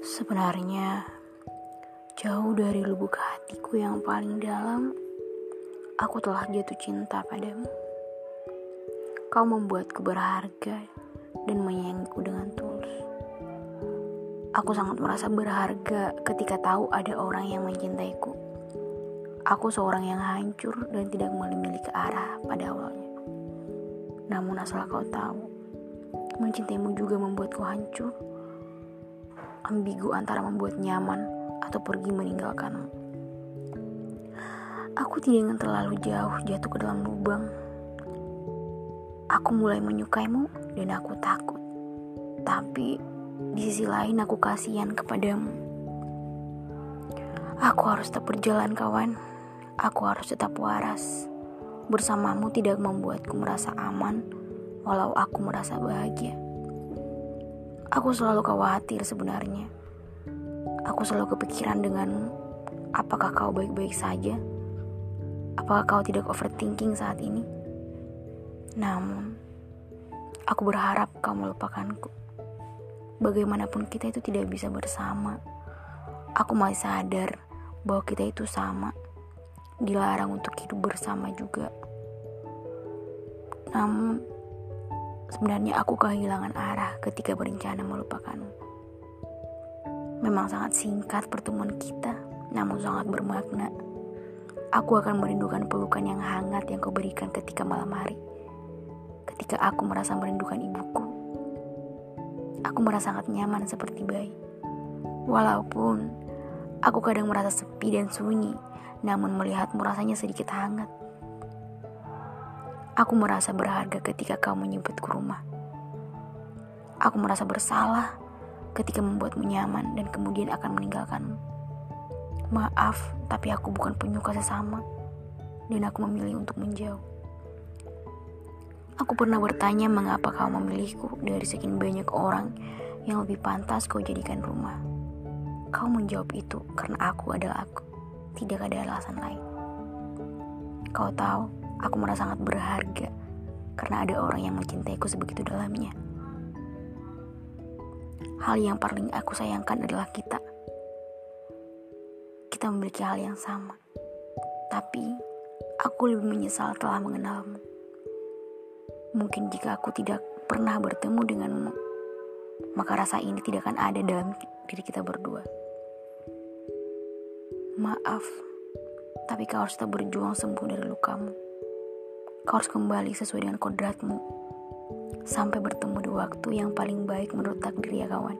Sebenarnya, jauh dari lubuk hatiku yang paling dalam, aku telah jatuh cinta padamu. Kau membuatku berharga dan menyayangiku dengan tulus. Aku sangat merasa berharga ketika tahu ada orang yang mencintaiku. Aku seorang yang hancur dan tidak memiliki arah pada awalnya. Namun asal kau tahu, mencintaimu juga membuatku hancur ambigu antara membuat nyaman atau pergi meninggalkanmu. Aku tidak ingin terlalu jauh jatuh ke dalam lubang. Aku mulai menyukaimu dan aku takut. Tapi di sisi lain aku kasihan kepadamu. Aku harus tetap berjalan kawan. Aku harus tetap waras. Bersamamu tidak membuatku merasa aman walau aku merasa bahagia. Aku selalu khawatir sebenarnya. Aku selalu kepikiran dengan apakah kau baik-baik saja? Apakah kau tidak overthinking saat ini? Namun, aku berharap kau melupakanku. Bagaimanapun kita itu tidak bisa bersama. Aku masih sadar bahwa kita itu sama. Dilarang untuk hidup bersama juga. Namun, Sebenarnya aku kehilangan arah ketika berencana melupakanmu. Memang sangat singkat pertemuan kita, namun sangat bermakna. Aku akan merindukan pelukan yang hangat yang kau berikan ketika malam hari. Ketika aku merasa merindukan ibuku. Aku merasa sangat nyaman seperti bayi. Walaupun aku kadang merasa sepi dan sunyi, namun melihatmu rasanya sedikit hangat. Aku merasa berharga ketika kau menyebutku rumah. Aku merasa bersalah ketika membuatmu nyaman dan kemudian akan meninggalkanmu. Maaf, tapi aku bukan penyuka sesama dan aku memilih untuk menjauh. Aku pernah bertanya mengapa kau memilihku dari sekian banyak orang yang lebih pantas kau jadikan rumah. Kau menjawab itu karena aku adalah aku. Tidak ada alasan lain. Kau tahu, Aku merasa sangat berharga karena ada orang yang mencintaiku sebegitu dalamnya. Hal yang paling aku sayangkan adalah kita. Kita memiliki hal yang sama. Tapi aku lebih menyesal telah mengenalmu. Mungkin jika aku tidak pernah bertemu denganmu, maka rasa ini tidak akan ada dalam diri kita berdua. Maaf, tapi kau harus tetap berjuang sembuh dari lukamu. Kau harus kembali sesuai dengan kodratmu. Sampai bertemu di waktu yang paling baik menurut takdir ya kawan.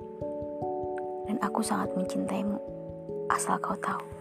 Dan aku sangat mencintaimu. Asal kau tahu.